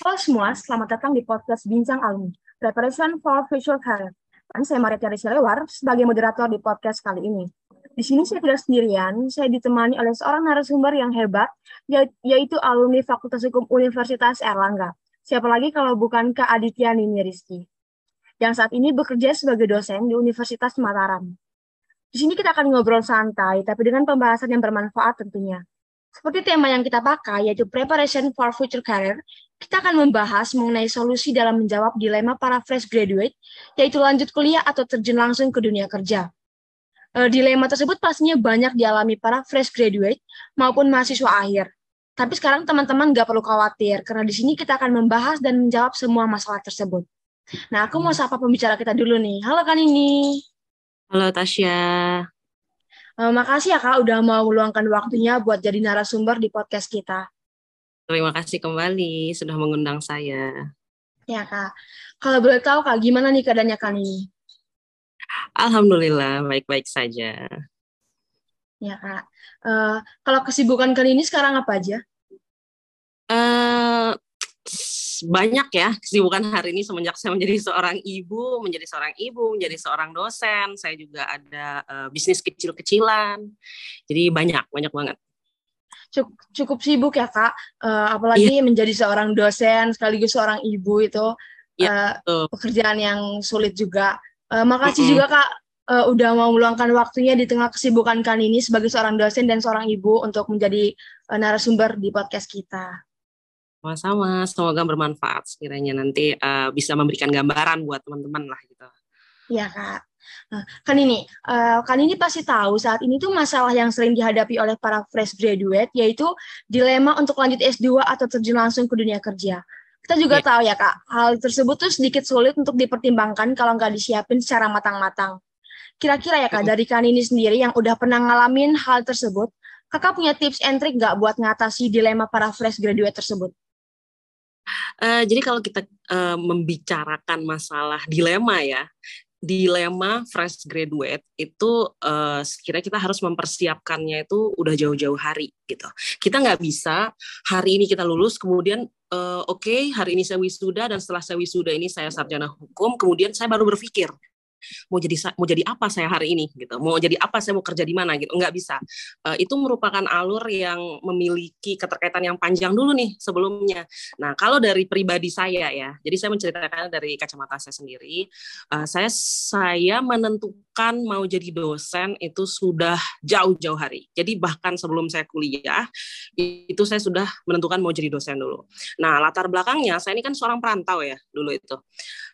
Halo semua, selamat datang di podcast Bincang Alumni, Preparation for Future Career. Dan saya Maria Tiara Silewar sebagai moderator di podcast kali ini. Di sini saya tidak sendirian, saya ditemani oleh seorang narasumber yang hebat, ya-, yaitu alumni Fakultas Hukum Universitas Erlangga. Siapa lagi kalau bukan Kak Aditya Nini Rizky, yang saat ini bekerja sebagai dosen di Universitas Mataram. Di sini kita akan ngobrol santai, tapi dengan pembahasan yang bermanfaat tentunya. Seperti tema yang kita pakai, yaitu Preparation for Future Career, kita akan membahas mengenai solusi dalam menjawab dilema para fresh graduate, yaitu lanjut kuliah atau terjun langsung ke dunia kerja. E, dilema tersebut pastinya banyak dialami para fresh graduate maupun mahasiswa akhir. Tapi sekarang teman-teman nggak perlu khawatir, karena di sini kita akan membahas dan menjawab semua masalah tersebut. Nah, aku mau sapa pembicara kita dulu nih. Halo Kan ini. Halo Tasya. Uh, makasih ya Kak udah mau meluangkan waktunya buat jadi narasumber di podcast kita. Terima kasih kembali sudah mengundang saya. Ya Kak. Kalau boleh tahu Kak, gimana nih keadaannya Kak ini? Alhamdulillah baik-baik saja. Ya Kak. Uh, kalau kesibukan kali ini sekarang apa aja? Uh, banyak ya kesibukan hari ini semenjak saya menjadi seorang ibu, menjadi seorang ibu, menjadi seorang dosen. Saya juga ada uh, bisnis kecil-kecilan. Jadi banyak, banyak banget. Cukup, cukup sibuk ya kak, uh, apalagi yeah. menjadi seorang dosen sekaligus seorang ibu itu yeah, iya, uh, pekerjaan yang sulit juga. Uh, makasih mm -hmm. juga kak uh, udah mau meluangkan waktunya di tengah kesibukan kan ini sebagai seorang dosen dan seorang ibu untuk menjadi uh, narasumber di podcast kita. Sama-sama, semoga bermanfaat sekiranya nanti uh, bisa memberikan gambaran buat teman-teman lah gitu. Iya kak. Nah, kan ini, uh, kan ini pasti tahu saat ini tuh masalah yang sering dihadapi oleh para fresh graduate yaitu dilema untuk lanjut S2 atau terjun langsung ke dunia kerja. Kita juga yeah. tahu ya kak, hal tersebut tuh sedikit sulit untuk dipertimbangkan kalau nggak disiapin secara matang-matang. Kira-kira ya kak, dari kan ini sendiri yang udah pernah ngalamin hal tersebut, kakak punya tips and trick nggak buat ngatasi dilema para fresh graduate tersebut? Uh, jadi kalau kita uh, membicarakan masalah dilema ya, dilema fresh graduate itu uh, sekiranya kita harus mempersiapkannya itu udah jauh-jauh hari gitu. Kita nggak bisa hari ini kita lulus kemudian uh, oke okay, hari ini saya wisuda dan setelah saya wisuda ini saya sarjana hukum kemudian saya baru berpikir mau jadi mau jadi apa saya hari ini gitu. Mau jadi apa saya mau kerja di mana gitu. Nggak bisa. Uh, itu merupakan alur yang memiliki keterkaitan yang panjang dulu nih sebelumnya. Nah kalau dari pribadi saya ya jadi saya menceritakan dari kacamata saya sendiri uh, saya saya menentukan mau jadi dosen itu sudah jauh-jauh hari. Jadi bahkan sebelum saya kuliah itu saya sudah menentukan mau jadi dosen dulu. Nah latar belakangnya saya ini kan seorang perantau ya dulu itu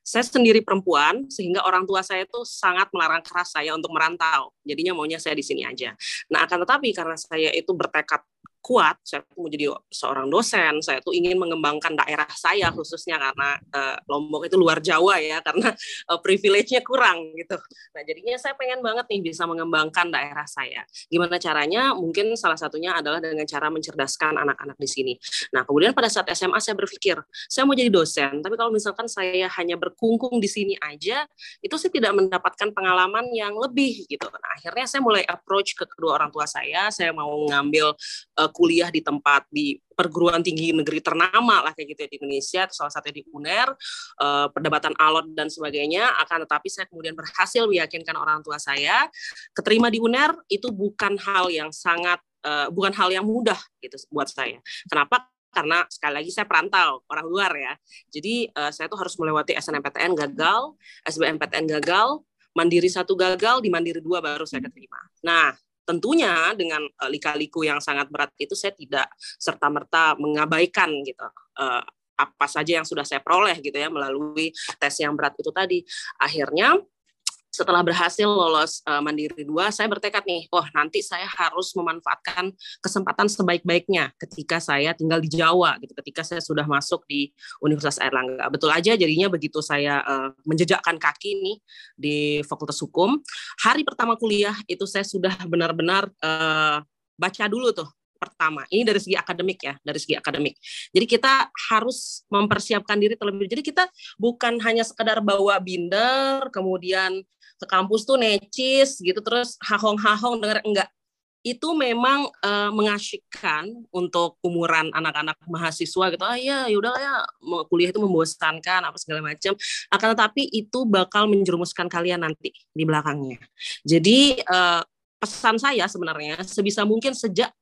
saya sendiri perempuan sehingga orang tua saya itu sangat melarang keras saya untuk merantau. Jadinya maunya saya di sini aja. Nah, akan tetapi karena saya itu bertekad kuat, saya tuh mau jadi seorang dosen, saya tuh ingin mengembangkan daerah saya khususnya karena uh, Lombok itu luar Jawa ya, karena uh, privilege-nya kurang gitu. Nah jadinya saya pengen banget nih bisa mengembangkan daerah saya. Gimana caranya? Mungkin salah satunya adalah dengan cara mencerdaskan anak-anak di sini. Nah kemudian pada saat SMA saya berpikir, saya mau jadi dosen, tapi kalau misalkan saya hanya berkungkung di sini aja, itu saya tidak mendapatkan pengalaman yang lebih gitu. Nah akhirnya saya mulai approach ke kedua orang tua saya, saya mau ngambil uh, kuliah di tempat di perguruan tinggi negeri ternama lah kayak gitu ya di Indonesia, salah satunya di UNER, uh, perdebatan alot dan sebagainya. Akan tetapi saya kemudian berhasil meyakinkan orang tua saya, keterima di UNER itu bukan hal yang sangat uh, bukan hal yang mudah gitu buat saya. Kenapa? karena sekali lagi saya perantau orang luar ya. Jadi uh, saya tuh harus melewati SNMPTN gagal, SBMPTN gagal, Mandiri satu gagal, di Mandiri dua baru saya keterima. Nah, tentunya dengan uh, lika-liku yang sangat berat itu saya tidak serta merta mengabaikan gitu uh, apa saja yang sudah saya peroleh gitu ya melalui tes yang berat itu tadi. Akhirnya setelah berhasil lolos uh, Mandiri 2, saya bertekad nih, wah nanti saya harus memanfaatkan kesempatan sebaik-baiknya ketika saya tinggal di Jawa gitu, ketika saya sudah masuk di Universitas Airlangga. Betul aja jadinya begitu saya uh, menjejakkan kaki nih di Fakultas Hukum, hari pertama kuliah itu saya sudah benar-benar uh, baca dulu tuh pertama. Ini dari segi akademik ya, dari segi akademik. Jadi kita harus mempersiapkan diri terlebih. Jadi kita bukan hanya sekedar bawa binder, kemudian ke kampus tuh necis gitu terus hahong-hahong denger enggak itu memang uh, mengasyikkan untuk umuran anak-anak mahasiswa gitu. Ah ya, yaudah ya kuliah itu membosankan apa segala macam. Akan tetapi itu bakal menjerumuskan kalian nanti di belakangnya. Jadi uh, pesan saya sebenarnya sebisa mungkin sejak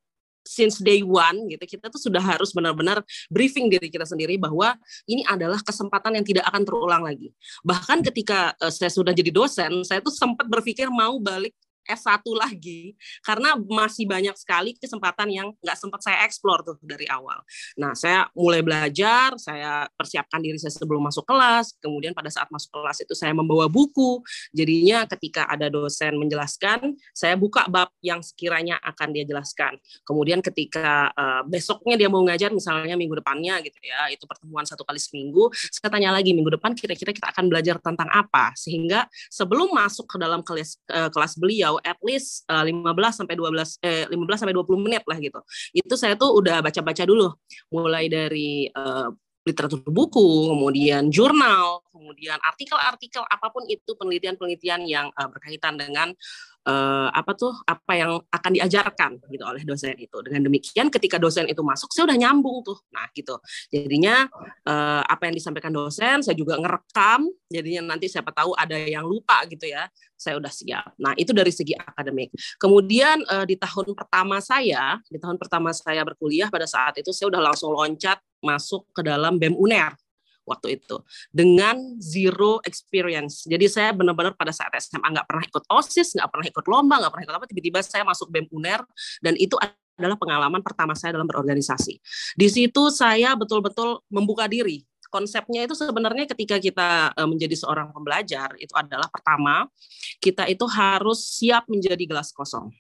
since day one gitu kita tuh sudah harus benar-benar briefing diri kita sendiri bahwa ini adalah kesempatan yang tidak akan terulang lagi. Bahkan ketika uh, saya sudah jadi dosen, saya tuh sempat berpikir mau balik S1 lagi karena masih banyak sekali kesempatan yang nggak sempat saya eksplor tuh dari awal. Nah, saya mulai belajar, saya persiapkan diri saya sebelum masuk kelas, kemudian pada saat masuk kelas itu saya membawa buku. Jadinya ketika ada dosen menjelaskan, saya buka bab yang sekiranya akan dia jelaskan. Kemudian ketika uh, besoknya dia mau ngajar misalnya minggu depannya gitu ya, itu pertemuan satu kali seminggu, saya tanya lagi minggu depan kira-kira kita akan belajar tentang apa sehingga sebelum masuk ke dalam kelas uh, kelas beliau atau at least uh, 15 sampai 12 eh 15 sampai 20 menit lah gitu. Itu saya tuh udah baca-baca dulu mulai dari uh, literatur buku, kemudian jurnal, kemudian artikel-artikel apa pun itu penelitian-penelitian yang uh, berkaitan dengan uh, apa tuh apa yang akan diajarkan gitu oleh dosen itu. Dengan demikian ketika dosen itu masuk saya udah nyambung tuh. Nah, gitu. Jadinya uh, apa yang disampaikan dosen saya juga ngerekam. Jadinya nanti siapa tahu ada yang lupa gitu ya. Saya udah siap. Nah, itu dari segi akademik. Kemudian uh, di tahun pertama saya, di tahun pertama saya berkuliah pada saat itu saya udah langsung loncat masuk ke dalam BEM UNER waktu itu dengan zero experience. Jadi saya benar-benar pada saat SMA nggak pernah ikut OSIS, nggak pernah ikut lomba, nggak pernah ikut apa, tiba-tiba saya masuk BEM UNER dan itu adalah pengalaman pertama saya dalam berorganisasi. Di situ saya betul-betul membuka diri. Konsepnya itu sebenarnya ketika kita eh, menjadi seorang pembelajar itu adalah pertama kita itu harus siap menjadi gelas kosong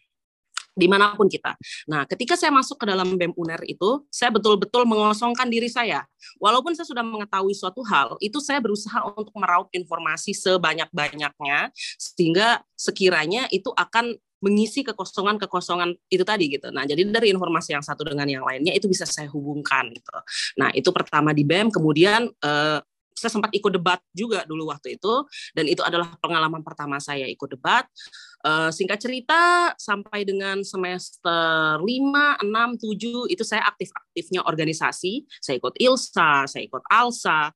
di mana pun kita. Nah, ketika saya masuk ke dalam BEM UNER itu, saya betul-betul mengosongkan diri saya. Walaupun saya sudah mengetahui suatu hal, itu saya berusaha untuk meraup informasi sebanyak-banyaknya, sehingga sekiranya itu akan mengisi kekosongan-kekosongan itu tadi gitu. Nah, jadi dari informasi yang satu dengan yang lainnya itu bisa saya hubungkan gitu. Nah, itu pertama di BEM, kemudian eh, saya sempat ikut debat juga dulu waktu itu dan itu adalah pengalaman pertama saya ikut debat. Uh, singkat cerita sampai dengan semester 5, 6, 7 itu saya aktif-aktifnya organisasi. Saya ikut ILSA, saya ikut ALSA.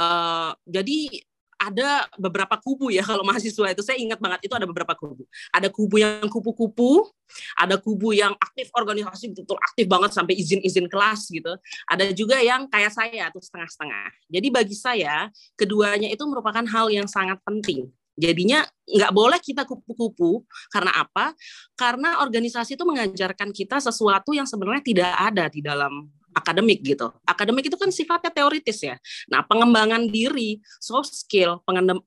Uh, jadi ada beberapa kubu ya kalau mahasiswa itu saya ingat banget itu ada beberapa kubu. Ada kubu yang kupu-kupu, ada kubu yang aktif organisasi betul aktif banget sampai izin-izin kelas gitu. Ada juga yang kayak saya tuh setengah-setengah. Jadi bagi saya keduanya itu merupakan hal yang sangat penting. Jadinya nggak boleh kita kupu-kupu karena apa? Karena organisasi itu mengajarkan kita sesuatu yang sebenarnya tidak ada di dalam akademik gitu. Akademik itu kan sifatnya teoritis ya. Nah, pengembangan diri, soft skill,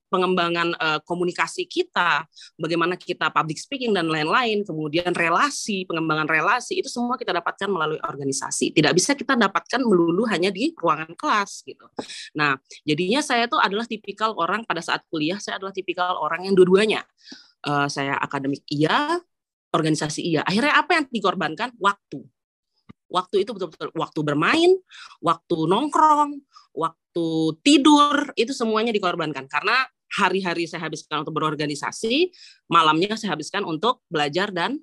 pengembangan uh, komunikasi kita, bagaimana kita public speaking dan lain-lain, kemudian relasi, pengembangan relasi itu semua kita dapatkan melalui organisasi. Tidak bisa kita dapatkan melulu hanya di ruangan kelas gitu. Nah, jadinya saya tuh adalah tipikal orang pada saat kuliah saya adalah tipikal orang yang dua-duanya. Uh, saya akademik iya, organisasi iya. Akhirnya apa yang dikorbankan? Waktu waktu itu betul-betul waktu bermain, waktu nongkrong, waktu tidur itu semuanya dikorbankan karena hari-hari saya habiskan untuk berorganisasi, malamnya saya habiskan untuk belajar dan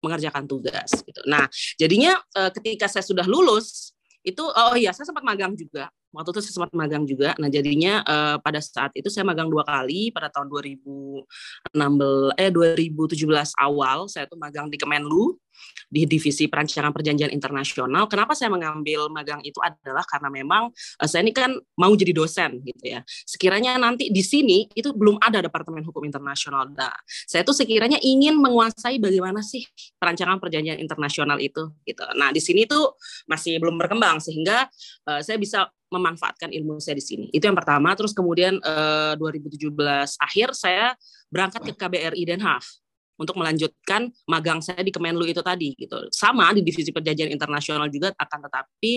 mengerjakan tugas gitu. Nah, jadinya eh, ketika saya sudah lulus itu oh iya saya sempat magang juga waktu itu saya sempat magang juga. Nah jadinya uh, pada saat itu saya magang dua kali pada tahun 2016 eh 2017 awal saya tuh magang di Kemenlu di divisi perancangan perjanjian internasional. Kenapa saya mengambil magang itu adalah karena memang uh, saya ini kan mau jadi dosen gitu ya. Sekiranya nanti di sini itu belum ada departemen hukum internasional. Nah, saya tuh sekiranya ingin menguasai bagaimana sih perancangan perjanjian internasional itu gitu. Nah, di sini tuh masih belum berkembang sehingga uh, saya bisa memanfaatkan ilmu saya di sini. Itu yang pertama. Terus kemudian uh, 2017 akhir saya berangkat ke KBRI Den Haag untuk melanjutkan magang saya di Kemenlu itu tadi gitu. Sama di divisi perjanjian internasional juga akan tetapi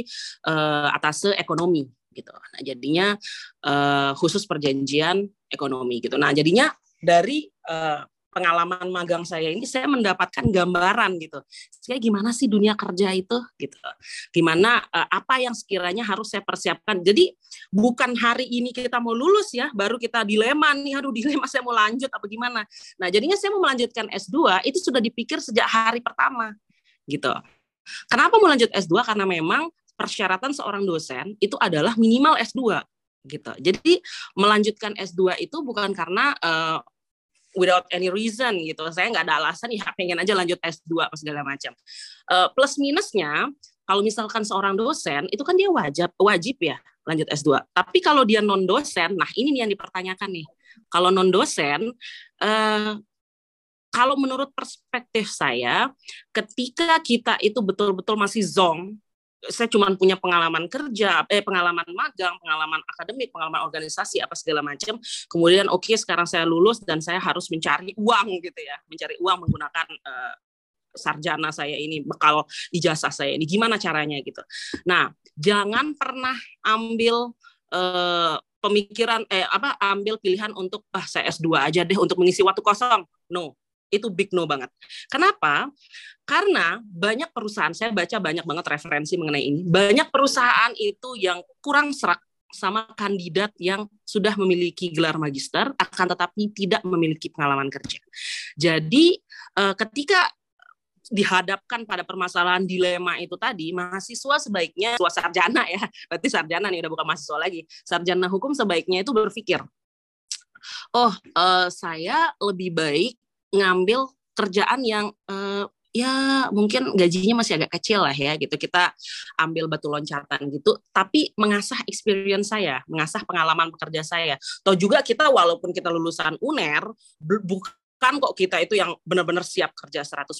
uh, atas ekonomi gitu. Nah, jadinya uh, khusus perjanjian ekonomi gitu. Nah, jadinya dari uh, pengalaman magang saya ini saya mendapatkan gambaran gitu. Kayak gimana sih dunia kerja itu gitu. Gimana uh, apa yang sekiranya harus saya persiapkan. Jadi bukan hari ini kita mau lulus ya, baru kita dilema nih, aduh dilema saya mau lanjut apa gimana. Nah, jadinya saya mau melanjutkan S2 itu sudah dipikir sejak hari pertama gitu. Kenapa mau lanjut S2? Karena memang persyaratan seorang dosen itu adalah minimal S2 gitu. Jadi melanjutkan S2 itu bukan karena uh, without any reason gitu. Saya nggak ada alasan ya pengen aja lanjut S2 apa segala macam. Uh, plus minusnya kalau misalkan seorang dosen itu kan dia wajib wajib ya lanjut S2. Tapi kalau dia non dosen, nah ini nih yang dipertanyakan nih. Kalau non dosen uh, kalau menurut perspektif saya, ketika kita itu betul-betul masih zong, saya cuma punya pengalaman kerja, eh pengalaman magang, pengalaman akademik, pengalaman organisasi apa segala macam. Kemudian oke okay, sekarang saya lulus dan saya harus mencari uang gitu ya, mencari uang menggunakan uh, sarjana saya ini, bekal ijazah saya ini. Gimana caranya gitu. Nah, jangan pernah ambil uh, pemikiran eh apa ambil pilihan untuk ah saya S2 aja deh untuk mengisi waktu kosong. No, itu big no banget. Kenapa? Karena banyak perusahaan, saya baca banyak banget referensi mengenai ini. Banyak perusahaan itu yang kurang serak sama kandidat yang sudah memiliki gelar magister akan tetapi tidak memiliki pengalaman kerja. Jadi eh, ketika dihadapkan pada permasalahan dilema itu tadi, mahasiswa sebaiknya, mahasiswa sarjana ya, berarti sarjana nih udah bukan mahasiswa lagi, sarjana hukum sebaiknya itu berpikir, oh uh, saya lebih baik ngambil kerjaan yang uh, ya mungkin gajinya masih agak kecil lah ya gitu. Kita ambil batu loncatan gitu. Tapi mengasah experience saya mengasah pengalaman pekerja saya. Atau juga kita walaupun kita lulusan UNER bukan kok kita itu yang benar-benar siap kerja 100%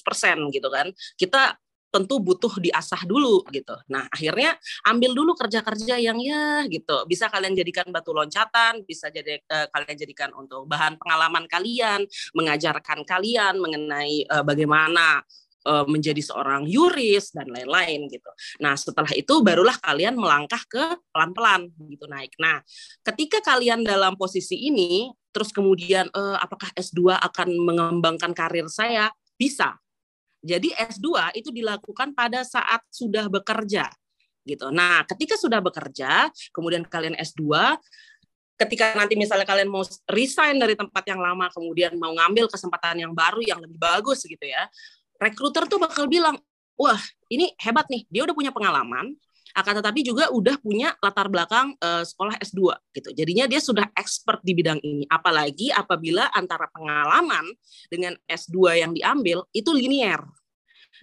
gitu kan. Kita tentu butuh diasah dulu gitu. Nah, akhirnya ambil dulu kerja-kerja yang ya gitu. Bisa kalian jadikan batu loncatan, bisa jadi uh, kalian jadikan untuk bahan pengalaman kalian, mengajarkan kalian mengenai uh, bagaimana uh, menjadi seorang yuris dan lain-lain gitu. Nah, setelah itu barulah kalian melangkah ke pelan-pelan gitu naik. Nah, ketika kalian dalam posisi ini terus kemudian uh, apakah S2 akan mengembangkan karir saya? Bisa jadi S2 itu dilakukan pada saat sudah bekerja gitu. Nah, ketika sudah bekerja, kemudian kalian S2, ketika nanti misalnya kalian mau resign dari tempat yang lama, kemudian mau ngambil kesempatan yang baru yang lebih bagus gitu ya, rekruter tuh bakal bilang, wah ini hebat nih, dia udah punya pengalaman, akan tetapi juga udah punya latar belakang uh, sekolah S2 gitu. Jadinya dia sudah expert di bidang ini. Apalagi apabila antara pengalaman dengan S2 yang diambil itu linier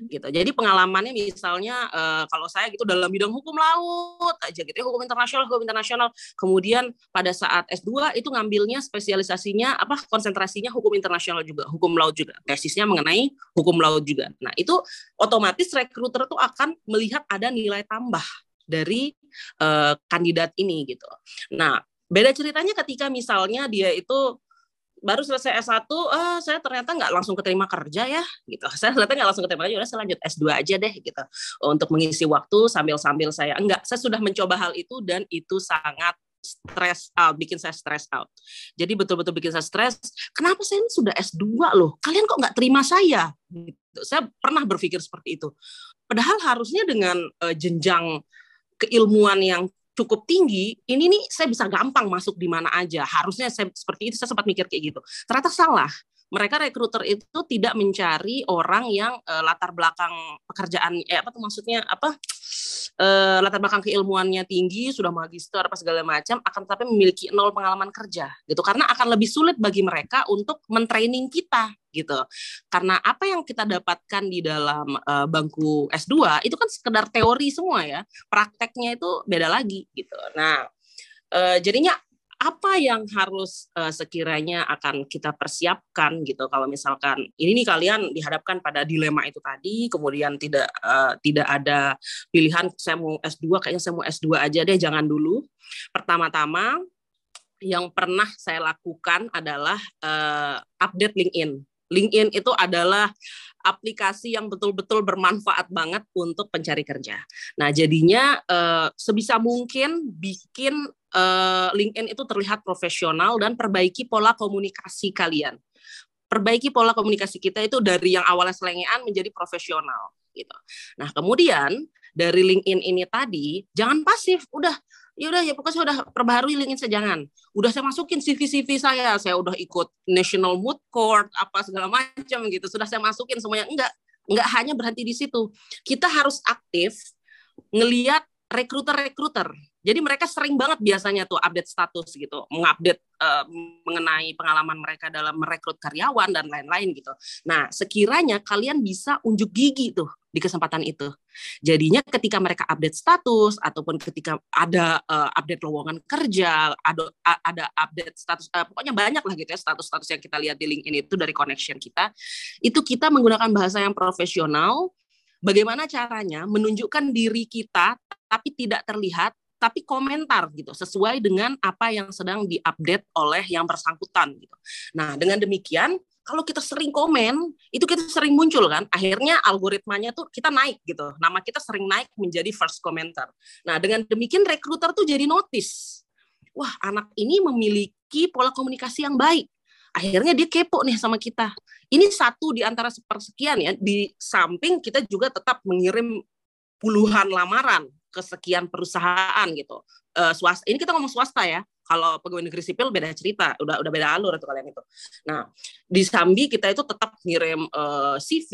gitu. Jadi pengalamannya misalnya uh, kalau saya gitu dalam bidang hukum laut aja gitu ya, hukum internasional, hukum internasional. Kemudian pada saat S2 itu ngambilnya spesialisasinya apa konsentrasinya hukum internasional juga, hukum laut juga. Tesisnya mengenai hukum laut juga. Nah, itu otomatis rekruter tuh akan melihat ada nilai tambah dari uh, kandidat ini gitu. Nah, beda ceritanya ketika misalnya dia itu baru selesai S1, oh, saya ternyata nggak langsung keterima kerja ya, gitu. Saya ternyata nggak langsung keterima kerja, saya lanjut S2 aja deh, gitu. Untuk mengisi waktu sambil-sambil saya, enggak, saya sudah mencoba hal itu dan itu sangat stress out, bikin saya stress out. Jadi betul-betul bikin saya stress. Kenapa saya ini sudah S2 loh? Kalian kok nggak terima saya? Gitu. Saya pernah berpikir seperti itu. Padahal harusnya dengan uh, jenjang keilmuan yang cukup tinggi, ini nih saya bisa gampang masuk di mana aja. Harusnya saya seperti itu saya sempat mikir kayak gitu. Ternyata salah mereka rekruter itu tidak mencari orang yang uh, latar belakang pekerjaan eh apa tuh maksudnya apa uh, latar belakang keilmuannya tinggi sudah magister apa segala macam akan tetapi memiliki nol pengalaman kerja gitu. Karena akan lebih sulit bagi mereka untuk mentraining kita gitu. Karena apa yang kita dapatkan di dalam uh, bangku S2 itu kan sekedar teori semua ya. Prakteknya itu beda lagi gitu. Nah uh, jadinya apa yang harus uh, sekiranya akan kita persiapkan gitu. Kalau misalkan ini nih kalian dihadapkan pada dilema itu tadi kemudian tidak uh, tidak ada pilihan saya mau S2 kayaknya saya mau S2 aja deh jangan dulu. Pertama-tama yang pernah saya lakukan adalah uh, update LinkedIn. LinkedIn itu adalah aplikasi yang betul-betul bermanfaat banget untuk pencari kerja. Nah, jadinya sebisa mungkin bikin uh, LinkedIn itu terlihat profesional dan perbaiki pola komunikasi kalian. perbaiki pola komunikasi kita itu dari yang awalnya selengean menjadi profesional gitu. Nah, kemudian dari LinkedIn ini tadi jangan pasif, udah ya udah ya pokoknya saya udah perbaharui LinkedIn saya jangan. Udah saya masukin CV-CV saya, saya udah ikut National Mood Court apa segala macam gitu. Sudah saya masukin semuanya. Enggak, enggak hanya berhenti di situ. Kita harus aktif ngeliat rekruter-rekruter. Jadi mereka sering banget biasanya tuh update status gitu, mengupdate uh, mengenai pengalaman mereka dalam merekrut karyawan dan lain-lain gitu. Nah, sekiranya kalian bisa unjuk gigi tuh di kesempatan itu. Jadinya ketika mereka update status ataupun ketika ada uh, update lowongan kerja, ada ada update status uh, pokoknya banyak lah gitu ya status-status yang kita lihat di LinkedIn itu dari connection kita, itu kita menggunakan bahasa yang profesional bagaimana caranya menunjukkan diri kita tapi tidak terlihat tapi komentar gitu sesuai dengan apa yang sedang diupdate oleh yang bersangkutan gitu. Nah, dengan demikian kalau kita sering komen, itu kita sering muncul kan. Akhirnya algoritmanya tuh kita naik gitu. Nama kita sering naik menjadi first commenter. Nah, dengan demikian rekruter tuh jadi notice. Wah, anak ini memiliki pola komunikasi yang baik akhirnya dia kepo nih sama kita. Ini satu di antara sepersekian ya, di samping kita juga tetap mengirim puluhan lamaran ke sekian perusahaan gitu. Uh, swasta, ini kita ngomong swasta ya. Kalau pegawai negeri sipil beda cerita, udah udah beda alur itu kalian itu. Nah, di Sambi kita itu tetap ngirim uh, eh, CV,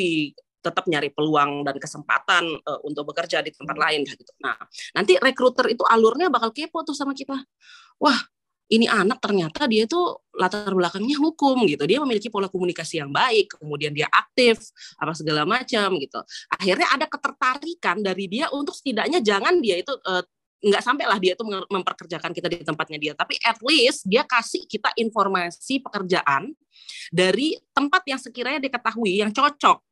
tetap nyari peluang dan kesempatan uh, untuk bekerja di tempat lain gitu. Nah, nanti rekruter itu alurnya bakal kepo tuh sama kita. Wah, ini anak ternyata dia itu latar belakangnya hukum gitu. Dia memiliki pola komunikasi yang baik, kemudian dia aktif apa segala macam gitu. Akhirnya ada ketertarikan dari dia untuk setidaknya jangan dia itu uh, nggak sampai lah dia itu memperkerjakan kita di tempatnya dia, tapi at least dia kasih kita informasi pekerjaan dari tempat yang sekiranya diketahui yang cocok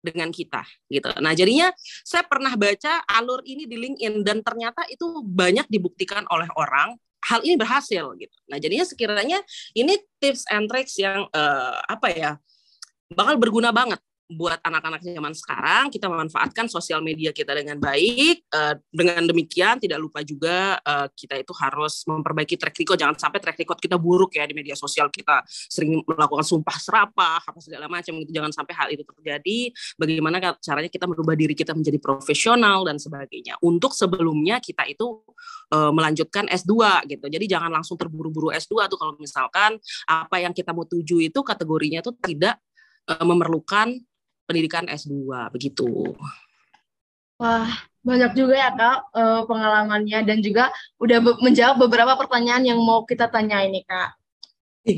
dengan kita gitu. Nah, jadinya saya pernah baca alur ini di LinkedIn dan ternyata itu banyak dibuktikan oleh orang hal ini berhasil gitu. Nah, jadinya sekiranya ini tips and tricks yang uh, apa ya bakal berguna banget buat anak-anak zaman sekarang kita memanfaatkan sosial media kita dengan baik uh, dengan demikian tidak lupa juga uh, kita itu harus memperbaiki track record. Jangan sampai track record kita buruk ya di media sosial kita. Sering melakukan sumpah serapah apa segala macam gitu. Jangan sampai hal itu terjadi. Bagaimana caranya kita merubah diri kita menjadi profesional dan sebagainya. Untuk sebelumnya kita itu uh, melanjutkan S2 gitu. Jadi jangan langsung terburu-buru S2 tuh kalau misalkan apa yang kita mau tuju itu kategorinya tuh tidak memerlukan pendidikan S2 begitu. Wah, banyak juga ya Kak uh, pengalamannya dan juga udah menjawab beberapa pertanyaan yang mau kita tanya ini Kak.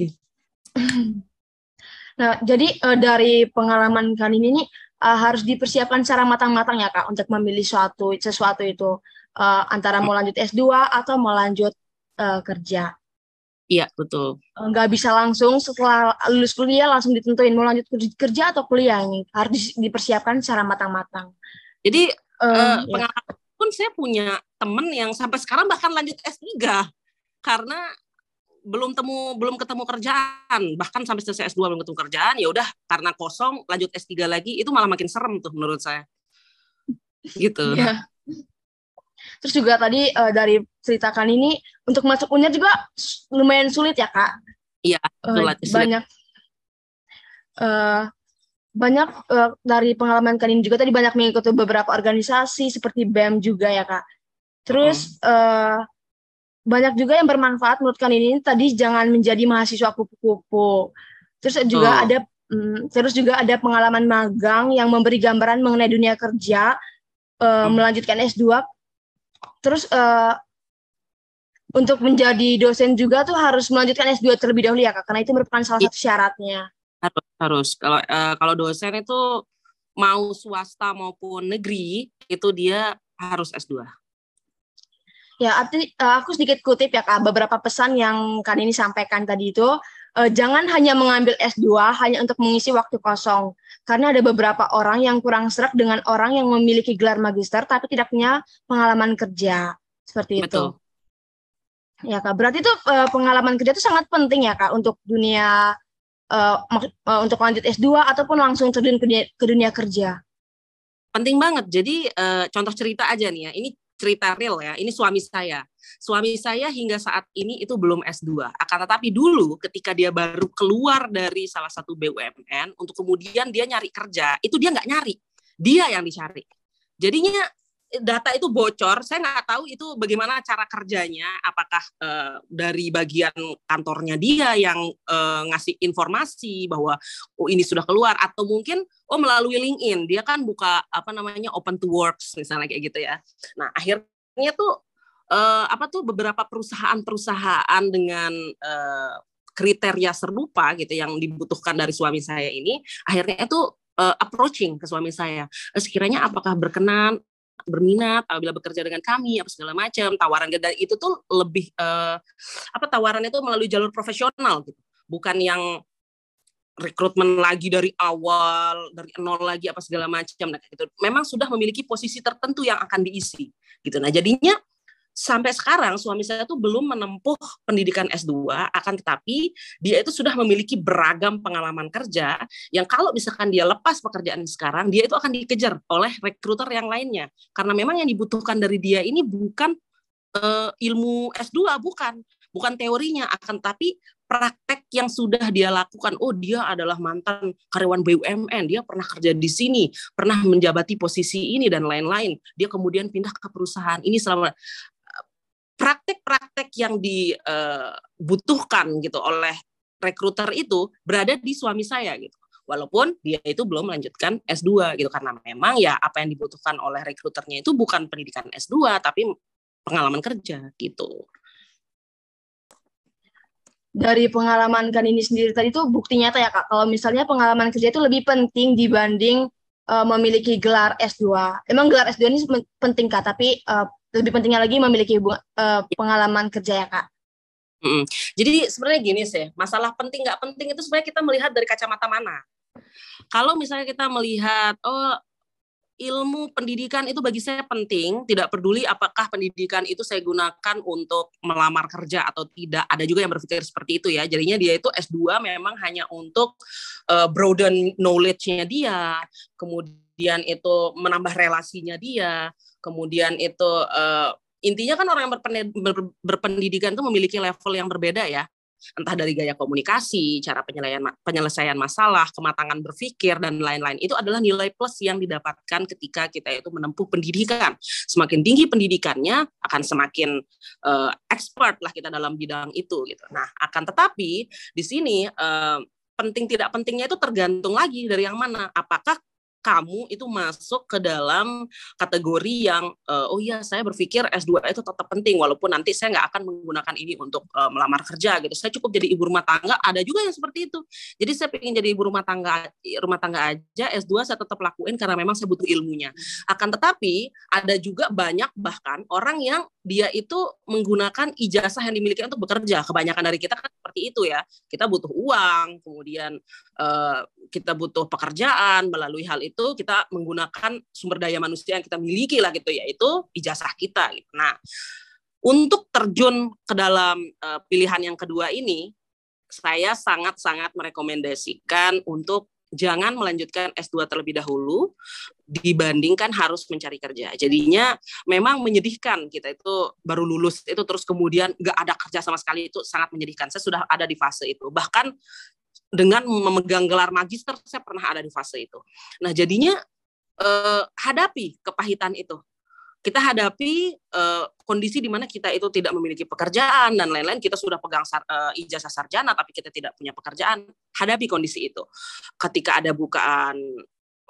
nah, jadi uh, dari pengalaman kali ini nih uh, harus dipersiapkan secara matang-matang ya Kak untuk memilih suatu sesuatu itu antara mau lanjut S2 atau mau lanjut kerja. Iya, betul. Nggak bisa langsung setelah lulus kuliah langsung ditentuin mau lanjut kerja atau kuliah ini. Harus dipersiapkan secara matang-matang. Jadi uh, uh, pengalaman pun saya punya temen yang sampai sekarang bahkan lanjut S3 karena belum temu belum ketemu kerjaan bahkan sampai selesai S2 belum ketemu kerjaan ya udah karena kosong lanjut S3 lagi itu malah makin serem tuh menurut saya gitu yeah. Terus juga tadi uh, dari ceritakan ini untuk masuk unit juga lumayan sulit ya kak. Iya. Uh, banyak uh, banyak uh, dari pengalaman kan ini juga tadi banyak mengikuti beberapa organisasi seperti BEM juga ya kak. Terus uh, uh, banyak juga yang bermanfaat menurut kan ini tadi jangan menjadi mahasiswa kupu-kupu. Terus juga oh. ada um, terus juga ada pengalaman magang yang memberi gambaran mengenai dunia kerja uh, hmm. melanjutkan S2 terus uh, untuk menjadi dosen juga tuh harus melanjutkan S2 terlebih dahulu ya kak karena itu merupakan salah satu syaratnya. Harus harus. Kalau uh, kalau dosen itu mau swasta maupun negeri itu dia harus S2 ya arti uh, aku sedikit kutip ya kak beberapa pesan yang kan ini sampaikan tadi itu. Uh, jangan hanya mengambil S2 hanya untuk mengisi waktu kosong karena ada beberapa orang yang kurang serak dengan orang yang memiliki gelar magister tapi tidak punya pengalaman kerja seperti Betul. itu. Ya kak, berarti itu uh, pengalaman kerja itu sangat penting ya kak untuk dunia uh, untuk lanjut S2 ataupun langsung terjun ke dunia, ke dunia kerja. Penting banget. Jadi uh, contoh cerita aja nih ya. Ini cerita real ya, ini suami saya. Suami saya hingga saat ini itu belum S2. Akan tetapi dulu ketika dia baru keluar dari salah satu BUMN untuk kemudian dia nyari kerja, itu dia nggak nyari. Dia yang dicari. Jadinya data itu bocor, saya nggak tahu itu bagaimana cara kerjanya, apakah uh, dari bagian kantornya dia yang uh, ngasih informasi bahwa oh ini sudah keluar atau mungkin oh melalui LinkedIn dia kan buka apa namanya open to works misalnya kayak gitu ya. Nah akhirnya tuh uh, apa tuh beberapa perusahaan-perusahaan dengan uh, kriteria serupa gitu yang dibutuhkan dari suami saya ini akhirnya itu uh, approaching ke suami saya. Sekiranya apakah berkenan berminat apabila bekerja dengan kami apa segala macam. Tawaran dan itu tuh lebih uh, apa tawarannya itu melalui jalur profesional gitu. Bukan yang rekrutmen lagi dari awal dari nol lagi apa segala macam. Nah gitu. Memang sudah memiliki posisi tertentu yang akan diisi gitu. Nah jadinya sampai sekarang suami saya tuh belum menempuh pendidikan S2 akan tetapi dia itu sudah memiliki beragam pengalaman kerja yang kalau misalkan dia lepas pekerjaan sekarang dia itu akan dikejar oleh rekruter yang lainnya. Karena memang yang dibutuhkan dari dia ini bukan uh, ilmu S2 bukan. Bukan teorinya akan tapi praktek yang sudah dia lakukan. Oh dia adalah mantan karyawan BUMN dia pernah kerja di sini pernah menjabati posisi ini dan lain-lain. Dia kemudian pindah ke perusahaan ini selama praktek-praktek yang dibutuhkan gitu oleh rekruter itu berada di suami saya gitu. Walaupun dia itu belum melanjutkan S2 gitu karena memang ya apa yang dibutuhkan oleh rekruternya itu bukan pendidikan S2 tapi pengalaman kerja gitu. Dari pengalaman kan ini sendiri tadi itu bukti nyata ya Kak kalau misalnya pengalaman kerja itu lebih penting dibanding uh, memiliki gelar S2. Emang gelar S2 ini penting Kak, tapi uh, lebih pentingnya lagi memiliki uh, pengalaman kerja ya kak. Mm-hmm. Jadi sebenarnya gini sih, masalah penting nggak penting itu sebenarnya kita melihat dari kacamata mana. Kalau misalnya kita melihat, oh ilmu pendidikan itu bagi saya penting, tidak peduli apakah pendidikan itu saya gunakan untuk melamar kerja atau tidak. Ada juga yang berpikir seperti itu ya. Jadinya dia itu S2 memang hanya untuk uh, broaden knowledge-nya dia, kemudian itu menambah relasinya dia, kemudian itu uh, intinya kan orang yang berpendidikan itu memiliki level yang berbeda ya entah dari gaya komunikasi, cara penyelesaian penyelesaian masalah, kematangan berpikir dan lain-lain. Itu adalah nilai plus yang didapatkan ketika kita itu menempuh pendidikan. Semakin tinggi pendidikannya akan semakin uh, expert lah kita dalam bidang itu gitu. Nah, akan tetapi di sini uh, penting tidak pentingnya itu tergantung lagi dari yang mana. Apakah kamu itu masuk ke dalam kategori yang uh, oh iya saya berpikir S2 itu tetap penting walaupun nanti saya nggak akan menggunakan ini untuk uh, melamar kerja gitu. Saya cukup jadi ibu rumah tangga, ada juga yang seperti itu. Jadi saya ingin jadi ibu rumah tangga rumah tangga aja S2 saya tetap lakuin karena memang saya butuh ilmunya. Akan tetapi ada juga banyak bahkan orang yang dia itu menggunakan ijazah yang dimiliki untuk bekerja. Kebanyakan dari kita kan seperti itu ya. Kita butuh uang, kemudian uh, kita butuh pekerjaan melalui hal itu kita menggunakan sumber daya manusia yang kita miliki lah gitu yaitu ijazah kita gitu. Nah, untuk terjun ke dalam uh, pilihan yang kedua ini saya sangat-sangat merekomendasikan untuk jangan melanjutkan S2 terlebih dahulu dibandingkan harus mencari kerja. Jadinya memang menyedihkan kita itu baru lulus itu terus kemudian gak ada kerja sama sekali itu sangat menyedihkan. Saya sudah ada di fase itu. Bahkan dengan memegang gelar magister saya pernah ada di fase itu. Nah, jadinya eh, hadapi kepahitan itu. Kita hadapi eh, kondisi di mana kita itu tidak memiliki pekerjaan dan lain-lain, kita sudah pegang sar, eh, ijazah sarjana tapi kita tidak punya pekerjaan. Hadapi kondisi itu. Ketika ada bukaan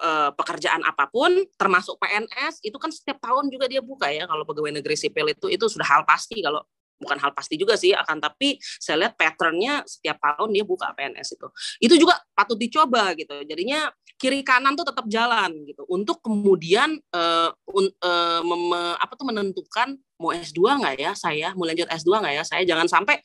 eh, pekerjaan apa pun, termasuk PNS, itu kan setiap tahun juga dia buka ya. Kalau pegawai negeri sipil itu itu sudah hal pasti. Kalau bukan hal pasti juga sih akan tapi saya lihat patternnya setiap tahun dia buka PNS itu. Itu juga patut dicoba gitu. Jadinya kiri kanan tuh tetap jalan gitu. Untuk kemudian uh, un, uh, mem, apa tuh menentukan mau S2 nggak ya saya mau lanjut S2 nggak ya saya jangan sampai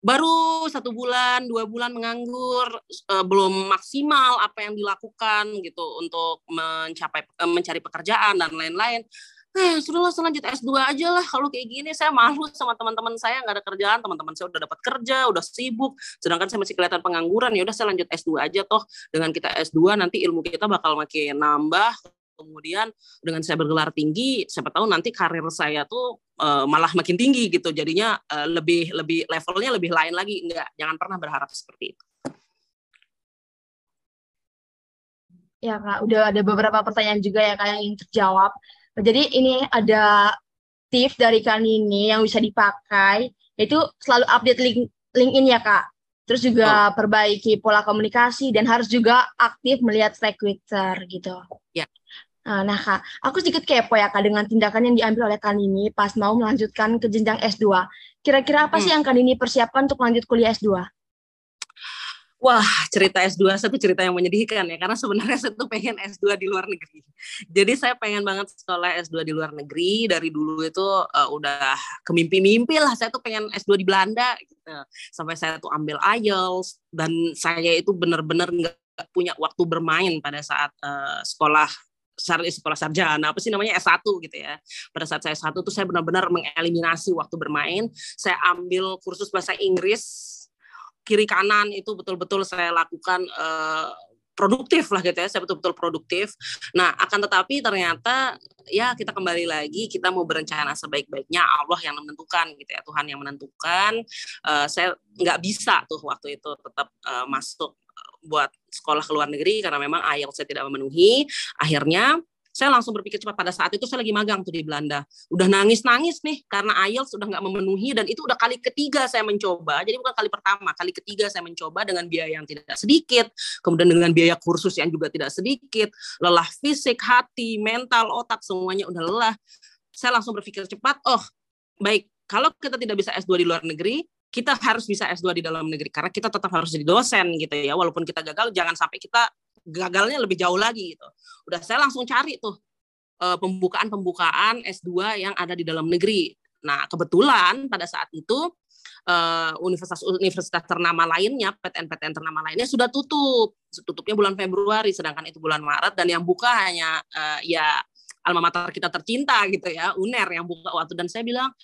baru satu bulan dua bulan menganggur uh, belum maksimal apa yang dilakukan gitu untuk mencapai uh, mencari pekerjaan dan lain-lain. Eh sudahlah selanjut S2 aja lah kalau kayak gini. Saya malu sama teman-teman saya nggak ada kerjaan. Teman-teman saya udah dapat kerja udah sibuk. Sedangkan saya masih kelihatan pengangguran. Ya udah saya lanjut S2 aja toh. Dengan kita S2 nanti ilmu kita bakal makin nambah kemudian dengan saya bergelar tinggi siapa tahu nanti karir saya tuh uh, malah makin tinggi gitu jadinya uh, lebih lebih levelnya lebih lain lagi enggak jangan pernah berharap seperti itu ya kak udah ada beberapa pertanyaan juga ya kak yang ingin terjawab jadi ini ada tips dari kak Nini yang bisa dipakai yaitu selalu update link LinkedIn ya kak terus juga oh. perbaiki pola komunikasi dan harus juga aktif melihat recruiter gitu. Ya. Nah, nah, Kak, aku sedikit kepo ya Kak dengan tindakan yang diambil oleh Kak Nini pas mau melanjutkan ke jenjang S2. Kira-kira apa hmm. sih yang Kak Nini persiapkan untuk lanjut kuliah S2? Wah, cerita S2 satu cerita yang menyedihkan ya, karena sebenarnya saya tuh pengen S2 di luar negeri. Jadi saya pengen banget sekolah S2 di luar negeri, dari dulu itu uh, udah kemimpi-mimpi lah, saya tuh pengen S2 di Belanda, gitu. sampai saya tuh ambil IELTS, dan saya itu benar-benar nggak punya waktu bermain pada saat uh, sekolah sekolah sarjana apa sih namanya S1 gitu ya. Pada saat saya S1 tuh saya benar-benar mengeliminasi waktu bermain. Saya ambil kursus bahasa Inggris kiri kanan itu betul-betul saya lakukan uh, produktif lah gitu ya saya betul-betul produktif nah akan tetapi ternyata ya kita kembali lagi kita mau berencana sebaik-baiknya Allah yang menentukan gitu ya Tuhan yang menentukan uh, saya nggak bisa tuh waktu itu tetap uh, masuk buat sekolah ke luar negeri karena memang IELTS saya tidak memenuhi akhirnya saya langsung berpikir cepat pada saat itu saya lagi magang tuh di Belanda. Udah nangis-nangis nih karena IELTS sudah nggak memenuhi dan itu udah kali ketiga saya mencoba. Jadi bukan kali pertama, kali ketiga saya mencoba dengan biaya yang tidak sedikit, kemudian dengan biaya kursus yang juga tidak sedikit, lelah fisik, hati, mental, otak semuanya udah lelah. Saya langsung berpikir cepat, oh baik, kalau kita tidak bisa S2 di luar negeri, kita harus bisa S2 di dalam negeri karena kita tetap harus jadi dosen gitu ya. Walaupun kita gagal jangan sampai kita gagalnya lebih jauh lagi gitu. Udah saya langsung cari tuh eh, pembukaan-pembukaan S2 yang ada di dalam negeri. Nah, kebetulan pada saat itu eh, universitas-universitas ternama lainnya, PTN-PTN ternama lainnya sudah tutup. Tutupnya bulan Februari, sedangkan itu bulan Maret dan yang buka hanya uh, ya alma mater kita tercinta gitu ya, UNER yang buka waktu dan saya bilang,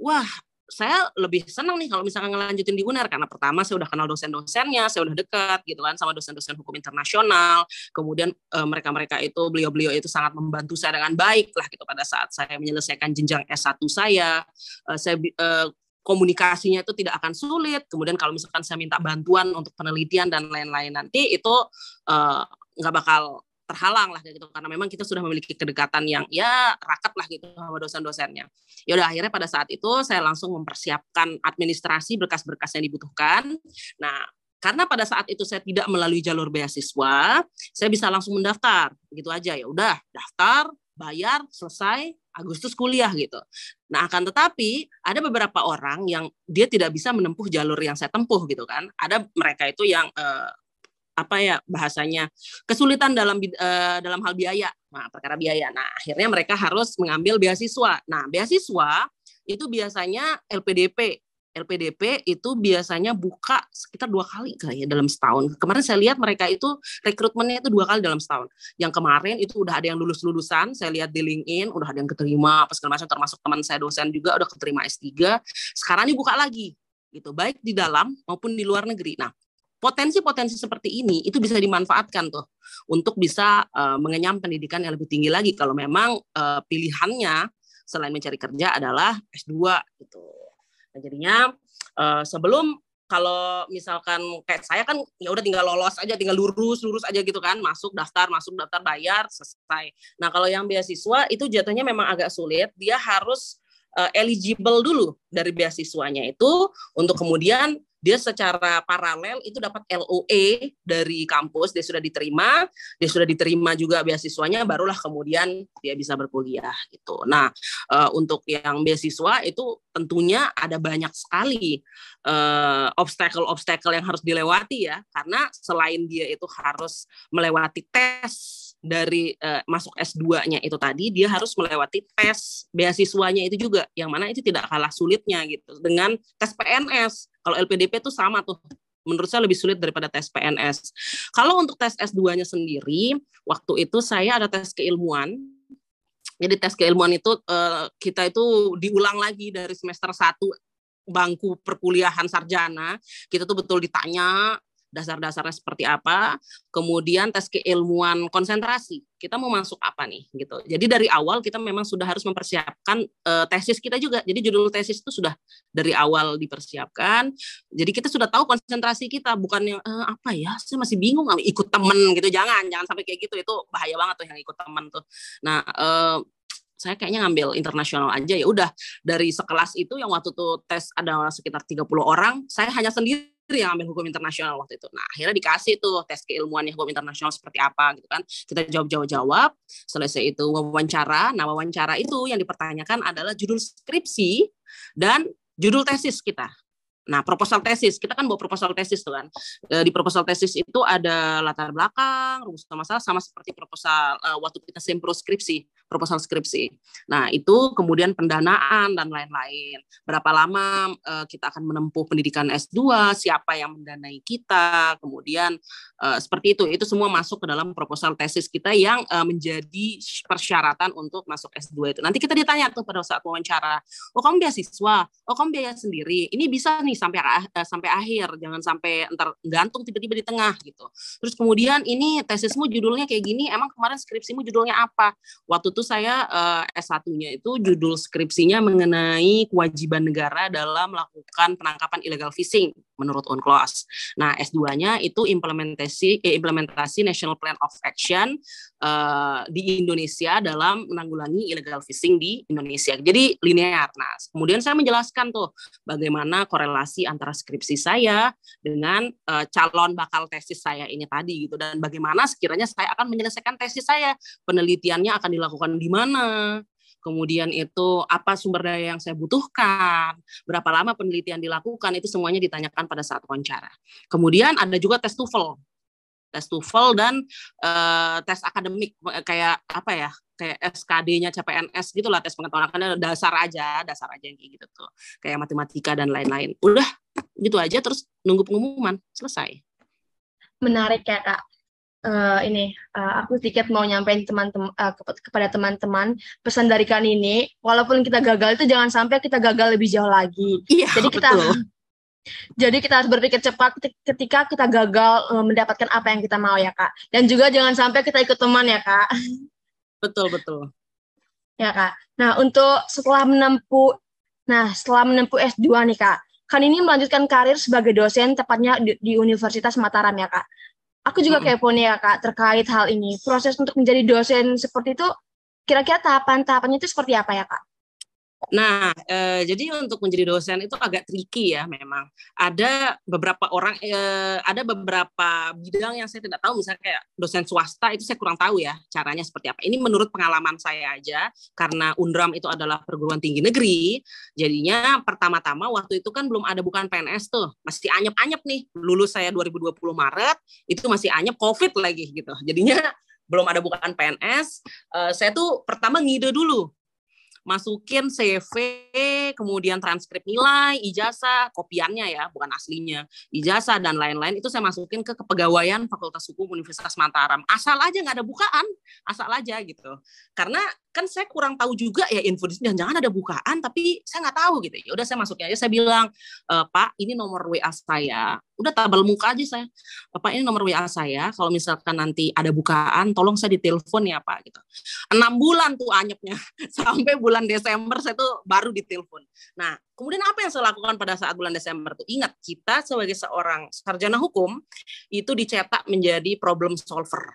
wah saya lebih senang nih kalau misalkan ngelanjutin di UNER karena pertama saya udah kenal dosen-dosennya, saya udah dekat gitu kan sama dosen-dosen hukum internasional. Kemudian mereka-mereka itu beliau-beliau itu sangat membantu saya dengan baik lah gitu pada saat saya menyelesaikan jenjang S1 saya. Uh, saya uh, komunikasinya itu tidak akan sulit. Kemudian kalau misalkan saya minta bantuan untuk penelitian dan lain-lain nanti itu nggak bakal terhalang lah gitu karena memang kita sudah memiliki kedekatan yang ya rakat lah gitu sama dosen-dosennya. Ya udah akhirnya pada saat itu saya langsung mempersiapkan administrasi berkas-berkas yang dibutuhkan. Nah, karena pada saat itu saya tidak melalui jalur beasiswa, saya bisa langsung mendaftar. Begitu aja ya udah daftar, bayar, selesai, Agustus kuliah gitu. Nah, akan tetapi ada beberapa orang yang dia tidak bisa menempuh jalur yang saya tempuh gitu kan. Ada mereka itu yang uh, apa ya bahasanya kesulitan dalam uh, dalam hal biaya nah perkara biaya nah akhirnya mereka harus mengambil beasiswa nah beasiswa itu biasanya LPDP LPDP itu biasanya buka sekitar dua kali kali ya dalam setahun. Kemarin saya lihat mereka itu rekrutmennya itu dua kali dalam setahun. Yang kemarin itu udah ada yang lulus lulusan, saya lihat di LinkedIn udah ada yang keterima apa segala macam termasuk teman saya dosen juga udah keterima S3. Sekarang ini buka lagi gitu, baik di dalam maupun di luar negeri. Nah, potensi-potensi seperti ini itu bisa dimanfaatkan tuh untuk bisa uh, mengenyam pendidikan yang lebih tinggi lagi kalau memang uh, pilihannya selain mencari kerja adalah S2 gitu. Nah, jadinya uh, sebelum kalau misalkan kayak saya kan ya udah tinggal lolos aja, tinggal lurus lurus aja gitu kan, masuk daftar, masuk daftar bayar selesai. Nah kalau yang beasiswa itu jatuhnya memang agak sulit, dia harus uh, eligible dulu dari beasiswanya itu untuk kemudian dia secara paralel itu dapat LOE dari kampus, dia sudah diterima, dia sudah diterima juga beasiswanya, barulah kemudian dia bisa berkuliah gitu. Nah, uh, untuk yang beasiswa itu tentunya ada banyak sekali uh, obstacle-obstacle yang harus dilewati ya, karena selain dia itu harus melewati tes dari uh, masuk S2-nya itu tadi dia harus melewati tes beasiswanya itu juga yang mana itu tidak kalah sulitnya gitu dengan tes PNS. Kalau LPDP itu sama tuh menurut saya lebih sulit daripada tes PNS. Kalau untuk tes S2-nya sendiri, waktu itu saya ada tes keilmuan. Jadi tes keilmuan itu uh, kita itu diulang lagi dari semester 1 bangku perkuliahan sarjana. Kita tuh betul ditanya dasar-dasarnya seperti apa, kemudian tes keilmuan konsentrasi. Kita mau masuk apa nih gitu. Jadi dari awal kita memang sudah harus mempersiapkan uh, tesis kita juga. Jadi judul tesis itu sudah dari awal dipersiapkan. Jadi kita sudah tahu konsentrasi kita, bukan yang uh, apa ya, saya masih bingung ikut temen gitu. Jangan, jangan sampai kayak gitu. Itu bahaya banget tuh yang ikut temen tuh. Nah, uh, saya kayaknya ngambil internasional aja ya udah dari sekelas itu yang waktu itu tes ada sekitar 30 orang saya hanya sendiri yang ambil hukum internasional waktu itu. Nah, akhirnya dikasih tuh tes keilmuannya hukum internasional seperti apa gitu kan. Kita jawab-jawab-jawab, selesai itu wawancara. Nah, wawancara itu yang dipertanyakan adalah judul skripsi dan judul tesis kita. Nah, proposal tesis, kita kan bawa proposal tesis tuh kan. E, di proposal tesis itu ada latar belakang, rumus masalah sama seperti proposal uh, waktu kita sempro skripsi, proposal skripsi. Nah, itu kemudian pendanaan dan lain-lain. Berapa lama uh, kita akan menempuh pendidikan S2, siapa yang mendanai kita, kemudian uh, seperti itu. Itu semua masuk ke dalam proposal tesis kita yang uh, menjadi persyaratan untuk masuk S2 itu. Nanti kita ditanya tuh pada saat wawancara, "Oh, kamu beasiswa? Oh, kamu biaya sendiri. Ini bisa nih sampai uh, sampai akhir, jangan sampai entar gantung tiba-tiba di tengah gitu. Terus kemudian ini tesismu judulnya kayak gini, emang kemarin skripsimu judulnya apa? Waktu itu saya uh, S1-nya itu judul skripsinya mengenai kewajiban negara dalam melakukan penangkapan illegal fishing menurut UNCLOS. Nah, S2-nya itu implementasi eh, implementasi National Plan of Action uh, di Indonesia dalam menanggulangi illegal fishing di Indonesia. Jadi linear. Nah, kemudian saya menjelaskan tuh bagaimana korelasi relasi antara skripsi saya dengan uh, calon bakal tesis saya ini tadi gitu dan bagaimana sekiranya saya akan menyelesaikan tesis saya penelitiannya akan dilakukan di mana kemudian itu apa sumber daya yang saya butuhkan, berapa lama penelitian dilakukan, itu semuanya ditanyakan pada saat wawancara. Kemudian ada juga tes TOEFL tes TOEFL dan uh, tes akademik kayak apa ya kayak SKD-nya CPNS gitulah tes pengetahuan akademik dasar aja dasar aja yang kayak gitu tuh. Kayak matematika dan lain-lain. Udah gitu aja terus nunggu pengumuman selesai. Menarik ya kak. Uh, ini uh, aku sedikit mau nyampein teman-teman uh, kepada teman-teman pesan dari kan ini walaupun kita gagal itu jangan sampai kita gagal lebih jauh lagi. Iya, jadi kita betul jadi kita harus berpikir cepat ketika kita gagal eh, mendapatkan apa yang kita mau ya kak. Dan juga jangan sampai kita ikut teman ya kak. Betul betul. Ya kak. Nah untuk setelah menempuh, nah setelah menempuh S2 nih kak, kan ini melanjutkan karir sebagai dosen tepatnya di, di Universitas Mataram ya kak. Aku juga kepo nih ya kak terkait hal ini. Proses untuk menjadi dosen seperti itu, kira-kira tahapan-tahapannya itu seperti apa ya kak? Nah, eh, jadi untuk menjadi dosen itu agak tricky ya memang. Ada beberapa orang, eh, ada beberapa bidang yang saya tidak tahu, misalnya kayak dosen swasta itu saya kurang tahu ya caranya seperti apa. Ini menurut pengalaman saya aja, karena UNDRAM itu adalah perguruan tinggi negeri, jadinya pertama-tama waktu itu kan belum ada bukan PNS tuh, masih anyep-anyep nih. Lulus saya 2020 Maret, itu masih anyep COVID lagi gitu. Jadinya belum ada bukan PNS, uh, eh, saya tuh pertama ngide dulu masukin CV, kemudian transkrip nilai, ijazah, kopiannya ya, bukan aslinya, ijazah dan lain-lain itu saya masukin ke kepegawaian Fakultas Hukum Universitas Mataram. Asal aja nggak ada bukaan, asal aja gitu. Karena kan saya kurang tahu juga ya info di sini jangan ada bukaan tapi saya nggak tahu gitu. Ya udah saya masukin aja saya bilang e, Pak ini nomor WA saya. Udah tabel muka aja saya. Pak ini nomor WA saya kalau misalkan nanti ada bukaan tolong saya ditelepon ya Pak gitu. Enam bulan tuh anyepnya sampai bulan Desember saya tuh baru ditelepon. Nah kemudian apa yang saya lakukan pada saat bulan Desember tuh? Ingat kita sebagai seorang sarjana hukum itu dicetak menjadi problem solver.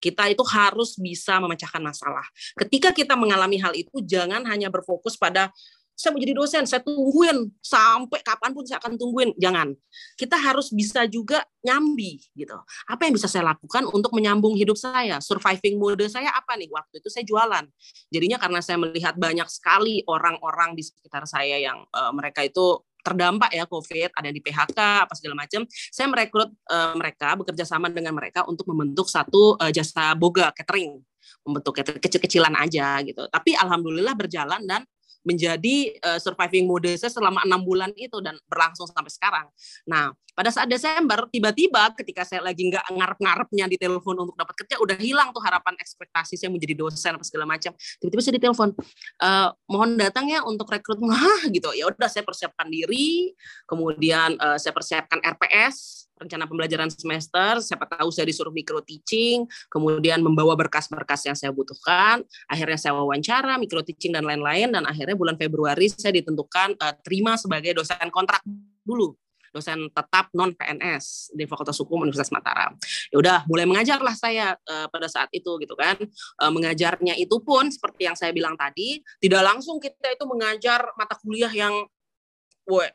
Kita itu harus bisa memecahkan masalah. Ketika kita mengalami hal itu, jangan hanya berfokus pada saya mau jadi dosen, saya tungguin sampai kapan pun saya akan tungguin. Jangan. Kita harus bisa juga nyambi gitu. Apa yang bisa saya lakukan untuk menyambung hidup saya? Surviving mode saya apa nih? Waktu itu saya jualan. Jadinya karena saya melihat banyak sekali orang-orang di sekitar saya yang uh, mereka itu terdampak ya COVID, ada di PHK apa segala macam, saya merekrut uh, mereka bekerja sama dengan mereka untuk membentuk satu uh, jasa boga catering, membentuk kecil-kecilan aja gitu. Tapi alhamdulillah berjalan dan menjadi uh, surviving mode saya selama enam bulan itu dan berlangsung sampai sekarang. Nah, pada saat Desember tiba-tiba ketika saya lagi nggak ngarep-ngarepnya di telepon untuk dapat kerja, udah hilang tuh harapan ekspektasi saya menjadi dosen apa segala macam. Tiba-tiba saya ditelepon, e, mohon datang ya untuk rekrutmen, gitu. Ya udah saya persiapkan diri, kemudian uh, saya persiapkan RPS, rencana pembelajaran semester, siapa tahu saya disuruh micro teaching, kemudian membawa berkas-berkas yang saya butuhkan, akhirnya saya wawancara, micro teaching dan lain-lain, dan akhirnya bulan Februari saya ditentukan uh, terima sebagai dosen kontrak dulu dosen tetap non PNS di Fakultas Hukum Universitas Mataram. Ya udah, mulai mengajarlah saya uh, pada saat itu gitu kan. Uh, mengajarnya itu pun seperti yang saya bilang tadi, tidak langsung kita itu mengajar mata kuliah yang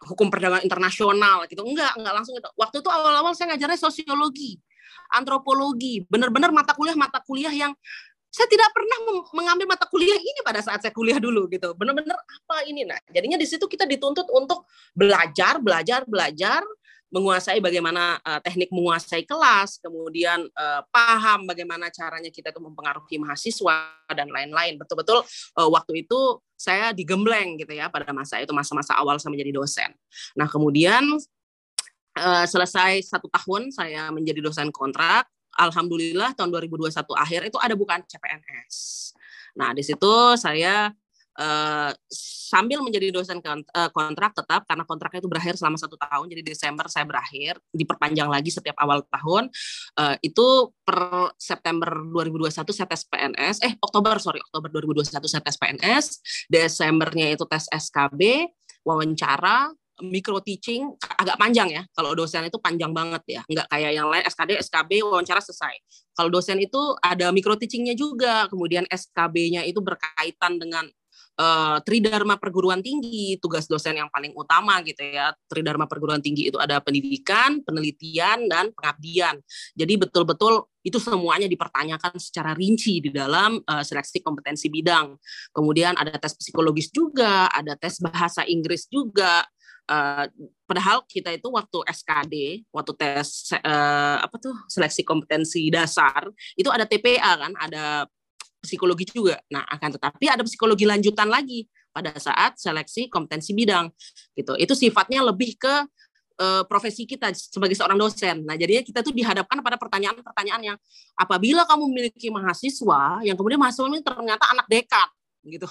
hukum perdagangan internasional gitu. Enggak enggak langsung itu. Waktu itu awal-awal saya ngajarnya sosiologi antropologi. Benar-benar mata kuliah mata kuliah yang saya tidak pernah mengambil mata kuliah ini pada saat saya kuliah dulu gitu. Benar-benar apa ini? Nah jadinya di situ kita dituntut untuk belajar belajar belajar menguasai bagaimana uh, teknik menguasai kelas, kemudian uh, paham bagaimana caranya kita itu mempengaruhi mahasiswa dan lain-lain. Betul-betul uh, waktu itu saya digembleng gitu ya pada masa itu masa-masa awal saya menjadi dosen. Nah kemudian uh, selesai satu tahun saya menjadi dosen kontrak. Alhamdulillah tahun 2021 akhir itu ada bukan CPNS. Nah di situ saya uh, sambil menjadi dosen eh, kontrak tetap karena kontraknya itu berakhir selama satu tahun jadi Desember saya berakhir diperpanjang lagi setiap awal tahun uh, itu per September 2021 saya tes PNS eh Oktober sorry Oktober 2021 saya tes PNS Desembernya itu tes SKB wawancara micro teaching agak panjang ya. Kalau dosen itu panjang banget ya, nggak kayak yang lain SKD, SKB wawancara selesai. Kalau dosen itu ada micro teachingnya juga, kemudian SKB-nya itu berkaitan dengan uh, Tridharma perguruan tinggi, tugas dosen yang paling utama gitu ya. Tridharma perguruan tinggi itu ada pendidikan, penelitian dan pengabdian. Jadi betul-betul itu semuanya dipertanyakan secara rinci di dalam uh, seleksi kompetensi bidang. Kemudian ada tes psikologis juga, ada tes bahasa Inggris juga. Uh, padahal kita itu waktu SKD, waktu tes uh, apa tuh seleksi kompetensi dasar itu ada TPA kan, ada psikologi juga. Nah, akan tetapi ada psikologi lanjutan lagi pada saat seleksi kompetensi bidang gitu. Itu sifatnya lebih ke uh, profesi kita sebagai seorang dosen. Nah, jadinya kita tuh dihadapkan pada pertanyaan-pertanyaan yang apabila kamu memiliki mahasiswa yang kemudian mahasiswa ini ternyata anak dekat gitu.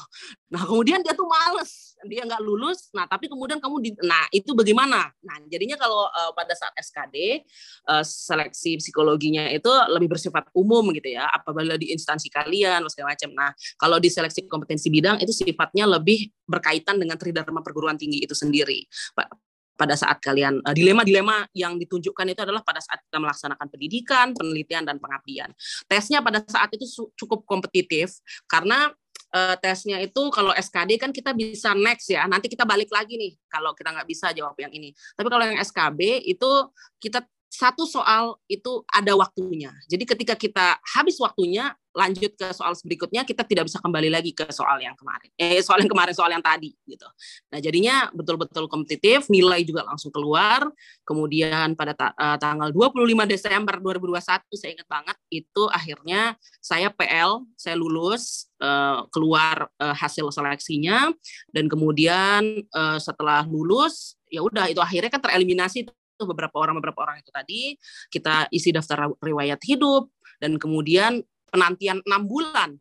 Nah kemudian dia tuh males, dia nggak lulus. Nah tapi kemudian kamu di, nah itu bagaimana? Nah jadinya kalau uh, pada saat SKD uh, eh, seleksi psikologinya itu lebih bersifat umum gitu ya. Apabila di instansi kalian segala macam. Nah kalau di seleksi kompetensi bidang itu sifatnya lebih berkaitan dengan tridharma perguruan tinggi itu sendiri pada saat kalian uh, dilema-dilema yang ditunjukkan itu adalah pada saat kita melaksanakan pendidikan, penelitian dan pengabdian. Tesnya pada saat itu cukup kompetitif karena uh, tesnya itu kalau SKD kan kita bisa next ya. Nanti kita balik lagi nih kalau kita nggak bisa jawab yang ini. Tapi kalau yang SKB itu kita satu soal itu ada waktunya. Jadi ketika kita habis waktunya, lanjut ke soal berikutnya, kita tidak bisa kembali lagi ke soal yang kemarin. Eh, soal yang kemarin, soal yang tadi gitu. Nah, jadinya betul-betul kompetitif, nilai juga langsung keluar. Kemudian pada ta uh, tanggal 25 Desember 2021, saya ingat banget, itu akhirnya saya PL, saya lulus, uh, keluar uh, hasil seleksinya, dan kemudian uh, setelah lulus, ya udah itu akhirnya kan tereliminasi beberapa orang beberapa orang itu tadi kita isi daftar riwayat hidup dan kemudian penantian enam bulan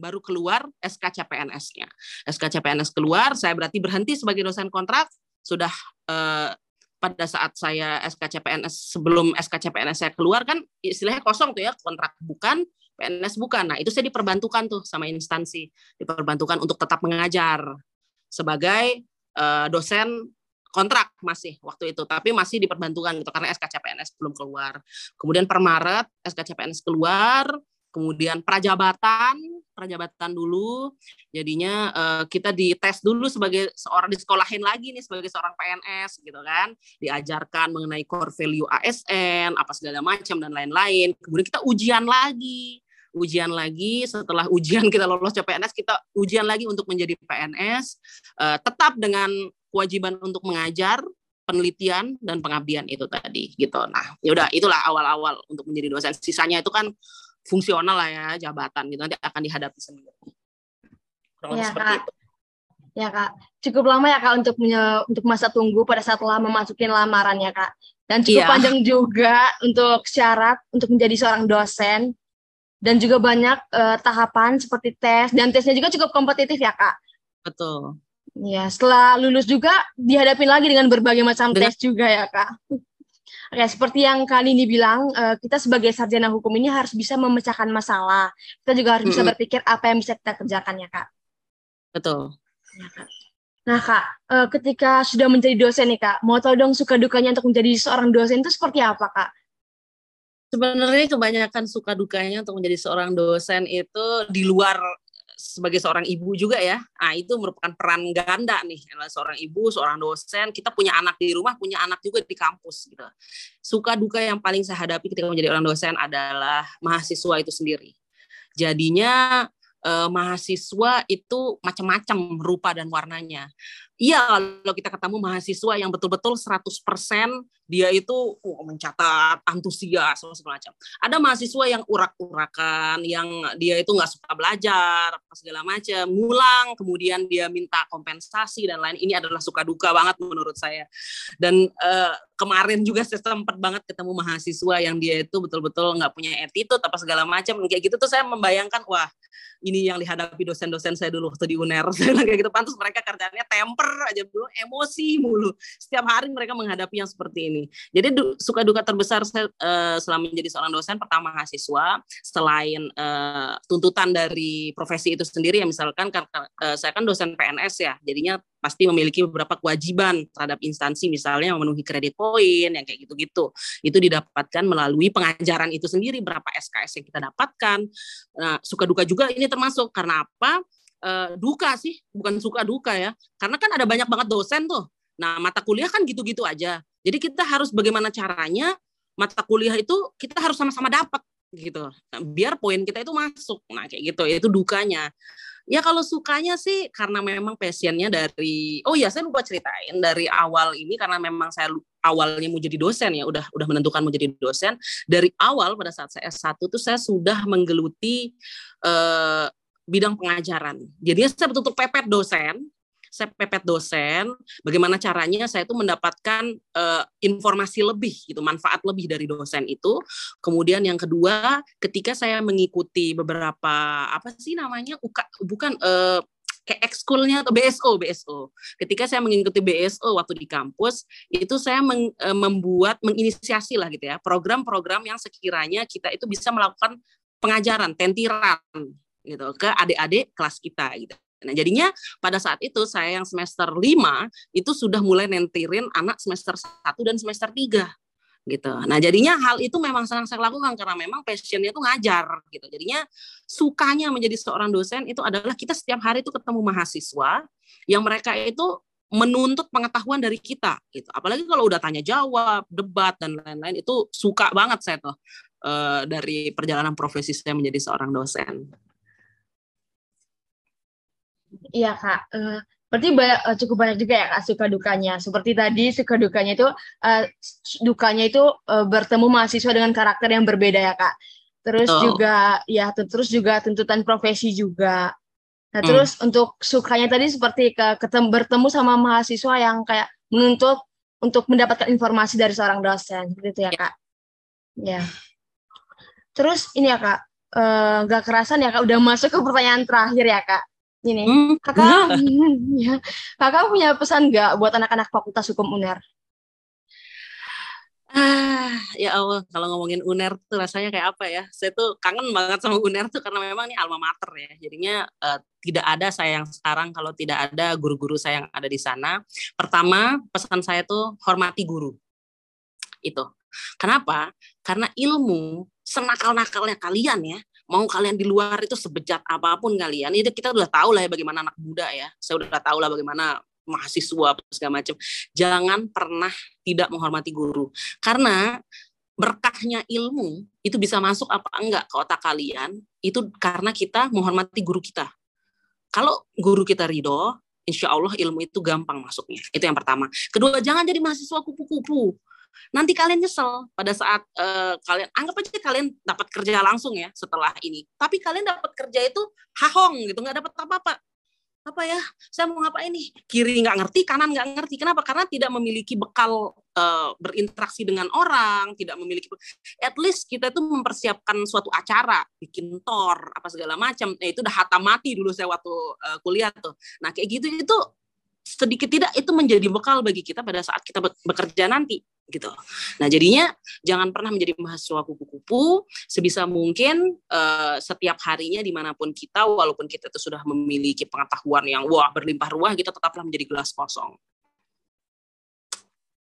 baru keluar SK CPNS-nya. SK CPNS keluar, saya berarti berhenti sebagai dosen kontrak sudah eh, pada saat saya SK CPNS sebelum SK CPNS saya keluar kan istilahnya kosong tuh ya kontrak bukan PNS bukan. Nah itu saya diperbantukan tuh sama instansi diperbantukan untuk tetap mengajar sebagai uh, dosen kontrak masih waktu itu, tapi masih diperbantukan gitu karena SKCPNS belum keluar. Kemudian per Maret SKCPNS keluar, kemudian prajabatan, prajabatan dulu. Jadinya uh, kita dites dulu sebagai seorang di sekolahin lagi nih sebagai seorang PNS gitu kan. Diajarkan mengenai core value ASN, apa segala macam dan lain-lain. Kemudian kita ujian lagi ujian lagi setelah ujian kita lolos CPNS kita ujian lagi untuk menjadi PNS uh, eh, tetap dengan kewajiban untuk mengajar, penelitian dan pengabdian itu tadi gitu. Nah, yaudah itulah awal-awal untuk menjadi dosen. Sisanya itu kan fungsional lah ya jabatan gitu nanti akan dihadapi sendiri. ya, seperti Kak. itu. Ya kak, cukup lama ya kak untuk untuk masa tunggu pada saat telah memasukin lamaran ya kak, dan cukup ya. panjang juga untuk syarat untuk menjadi seorang dosen dan juga banyak uh, tahapan seperti tes dan tesnya juga cukup kompetitif ya kak. Betul. Ya, setelah lulus juga dihadapin lagi dengan berbagai macam dengan, tes juga ya, Kak. Oke, seperti yang Kak Nini bilang, uh, kita sebagai sarjana hukum ini harus bisa memecahkan masalah. Kita juga harus mm -hmm. bisa berpikir apa yang bisa kita kerjakan ya, Kak. Betul. Ya, Kak. Nah, Kak, uh, ketika sudah menjadi dosen nih, Kak, mau tahu dong suka dukanya untuk menjadi seorang dosen itu seperti apa, Kak? Sebenarnya kebanyakan suka dukanya untuk menjadi seorang dosen itu di luar sebagai seorang ibu juga ya, nah itu merupakan peran ganda nih, seorang ibu, seorang dosen, kita punya anak di rumah, punya anak juga di kampus gitu. Suka duka yang paling saya hadapi ketika menjadi orang dosen adalah mahasiswa itu sendiri. Jadinya eh, mahasiswa itu macam-macam rupa dan warnanya. Iya, kalau kita ketemu mahasiswa yang betul-betul 100% dia itu oh, mencatat antusias segala macam. Ada mahasiswa yang urak-urakan, yang dia itu nggak suka belajar, apa segala macam, ngulang, kemudian dia minta kompensasi dan lain. Ini adalah suka duka banget menurut saya. Dan uh, kemarin juga saya sempat banget ketemu mahasiswa yang dia itu betul-betul nggak punya attitude apa segala macam kayak gitu tuh saya membayangkan wah ini yang dihadapi dosen-dosen saya dulu waktu di UNER saya kayak gitu pantas mereka kerjanya temper aja dulu emosi mulu. Setiap hari mereka menghadapi yang seperti ini. Jadi du, suka duka terbesar saya uh, selama menjadi seorang dosen pertama mahasiswa selain uh, tuntutan dari profesi itu sendiri ya misalkan karena uh, saya kan dosen PNS ya jadinya pasti memiliki beberapa kewajiban terhadap instansi misalnya memenuhi kredit poin yang kayak gitu-gitu. Itu didapatkan melalui pengajaran itu sendiri berapa SKS yang kita dapatkan. Nah suka duka juga ini termasuk. Karena apa e, duka sih bukan suka duka ya. Karena kan ada banyak banget dosen tuh. Nah mata kuliah kan gitu-gitu aja. Jadi kita harus bagaimana caranya mata kuliah itu kita harus sama-sama dapat gitu. Nah, biar poin kita itu masuk. Nah kayak gitu. Itu dukanya. Ya kalau sukanya sih karena memang passionnya dari oh ya saya lupa ceritain dari awal ini karena memang saya awalnya mau jadi dosen ya udah udah menentukan mau jadi dosen. Dari awal pada saat saya S1 tuh saya sudah menggeluti uh, bidang pengajaran. Jadi saya betul-betul pepet dosen saya pepet dosen, bagaimana caranya saya itu mendapatkan uh, informasi lebih gitu, manfaat lebih dari dosen itu. Kemudian yang kedua, ketika saya mengikuti beberapa apa sih namanya, Uka, bukan uh, kayak ekskulnya atau BSO BSO. Ketika saya mengikuti BSO waktu di kampus, itu saya meng, uh, membuat menginisiasi lah gitu ya, program-program yang sekiranya kita itu bisa melakukan pengajaran, tentiran gitu ke adik-adik kelas kita gitu. Nah, jadinya pada saat itu saya yang semester 5 itu sudah mulai nentirin anak semester 1 dan semester 3 gitu. Nah, jadinya hal itu memang sangat saya lakukan karena memang passionnya itu ngajar gitu. Jadinya sukanya menjadi seorang dosen itu adalah kita setiap hari itu ketemu mahasiswa yang mereka itu menuntut pengetahuan dari kita gitu. Apalagi kalau udah tanya jawab, debat dan lain-lain itu suka banget saya tuh uh, dari perjalanan profesi saya menjadi seorang dosen. Iya kak, uh, berarti banyak, uh, cukup banyak juga ya kak suka dukanya. Seperti tadi suka dukanya itu uh, dukanya itu uh, bertemu mahasiswa dengan karakter yang berbeda ya kak. Terus oh. juga ya terus juga tuntutan profesi juga. Nah hmm. terus untuk sukanya tadi seperti ke ketemu bertemu sama mahasiswa yang kayak menuntut untuk mendapatkan informasi dari seorang dosen gitu ya, kak. Ya. Terus ini ya kak, uh, gak kerasan ya kak udah masuk ke pertanyaan terakhir ya kak. Ini, hmm. kakak, ya, kakak punya pesan nggak buat anak-anak Fakultas Hukum UNER? Ah, ya Allah, kalau ngomongin UNER tuh rasanya kayak apa ya? Saya tuh kangen banget sama UNER tuh karena memang ini alma mater ya. Jadinya uh, tidak ada saya yang sekarang kalau tidak ada guru-guru saya yang ada di sana. Pertama, pesan saya tuh hormati guru. Itu. Kenapa? Karena ilmu senakal-nakalnya kalian ya, mau kalian di luar itu sebejat apa pun kalian itu kita udah tahu lah ya bagaimana anak muda ya. Saya udah tahu lah bagaimana mahasiswa segala macam. Jangan pernah tidak menghormati guru. Karena berkahnya ilmu itu bisa masuk apa enggak ke otak kalian itu karena kita menghormati guru kita. Kalau guru kita ridho insya Allah ilmu itu gampang masuknya. Itu yang pertama. Kedua jangan jadi mahasiswa kupu-kupu nanti kalian nyesel pada saat uh, kalian anggap aja kalian dapat kerja langsung ya setelah ini. Tapi kalian dapat kerja itu hahong gitu nggak dapat apa-apa. Apa ya saya mau ngapain nih? Kiri nggak ngerti kanan nggak ngerti. Kenapa? Karena tidak memiliki bekal uh, berinteraksi dengan orang tidak memiliki at least kita tuh mempersiapkan suatu acara bikin tor apa segala macam. Nah, itu udah hatam mati dulu saya waktu uh, kuliah tuh. Nah kayak gitu itu sedikit tidak itu menjadi bekal bagi kita pada saat kita bekerja nanti gitu. Nah jadinya jangan pernah menjadi mahasiswa kupu-kupu. Sebisa mungkin uh, setiap harinya di mana pun kita, walaupun kita itu sudah memiliki pengetahuan yang wah berlimpah ruah, kita tetaplah menjadi gelas kosong.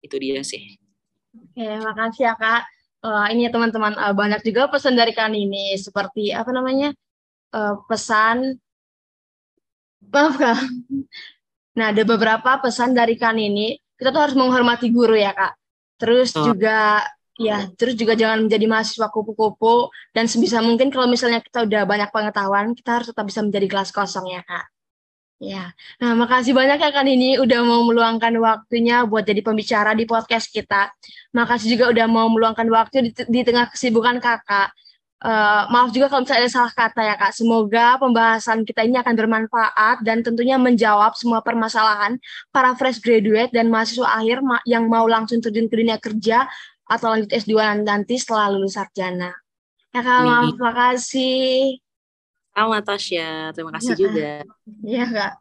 Itu dia sih. Oke, makasih ya kak. Uh, ini ya teman-teman uh, banyak juga pesan dari kan ini seperti apa namanya uh, pesan maaf kak. Nah ada beberapa pesan dari kan ini kita tuh harus menghormati guru ya kak Terus oh. juga ya, terus juga jangan menjadi mahasiswa kupu-kupu dan sebisa mungkin kalau misalnya kita udah banyak pengetahuan, kita harus tetap bisa menjadi kelas kosong ya, Kak. Ya, nah makasih banyak ya kan ini udah mau meluangkan waktunya buat jadi pembicara di podcast kita. Makasih juga udah mau meluangkan waktu di, di tengah kesibukan kakak. Uh, maaf juga kalau misalnya ada salah kata ya kak. Semoga pembahasan kita ini akan bermanfaat dan tentunya menjawab semua permasalahan para fresh graduate dan mahasiswa akhir ma yang mau langsung terjun ke dunia kerja atau lanjut S2 nanti setelah lulus sarjana. Ya kak, maaf, terima kasih. Sama Tasya, terima kasih ya, juga. Iya kak.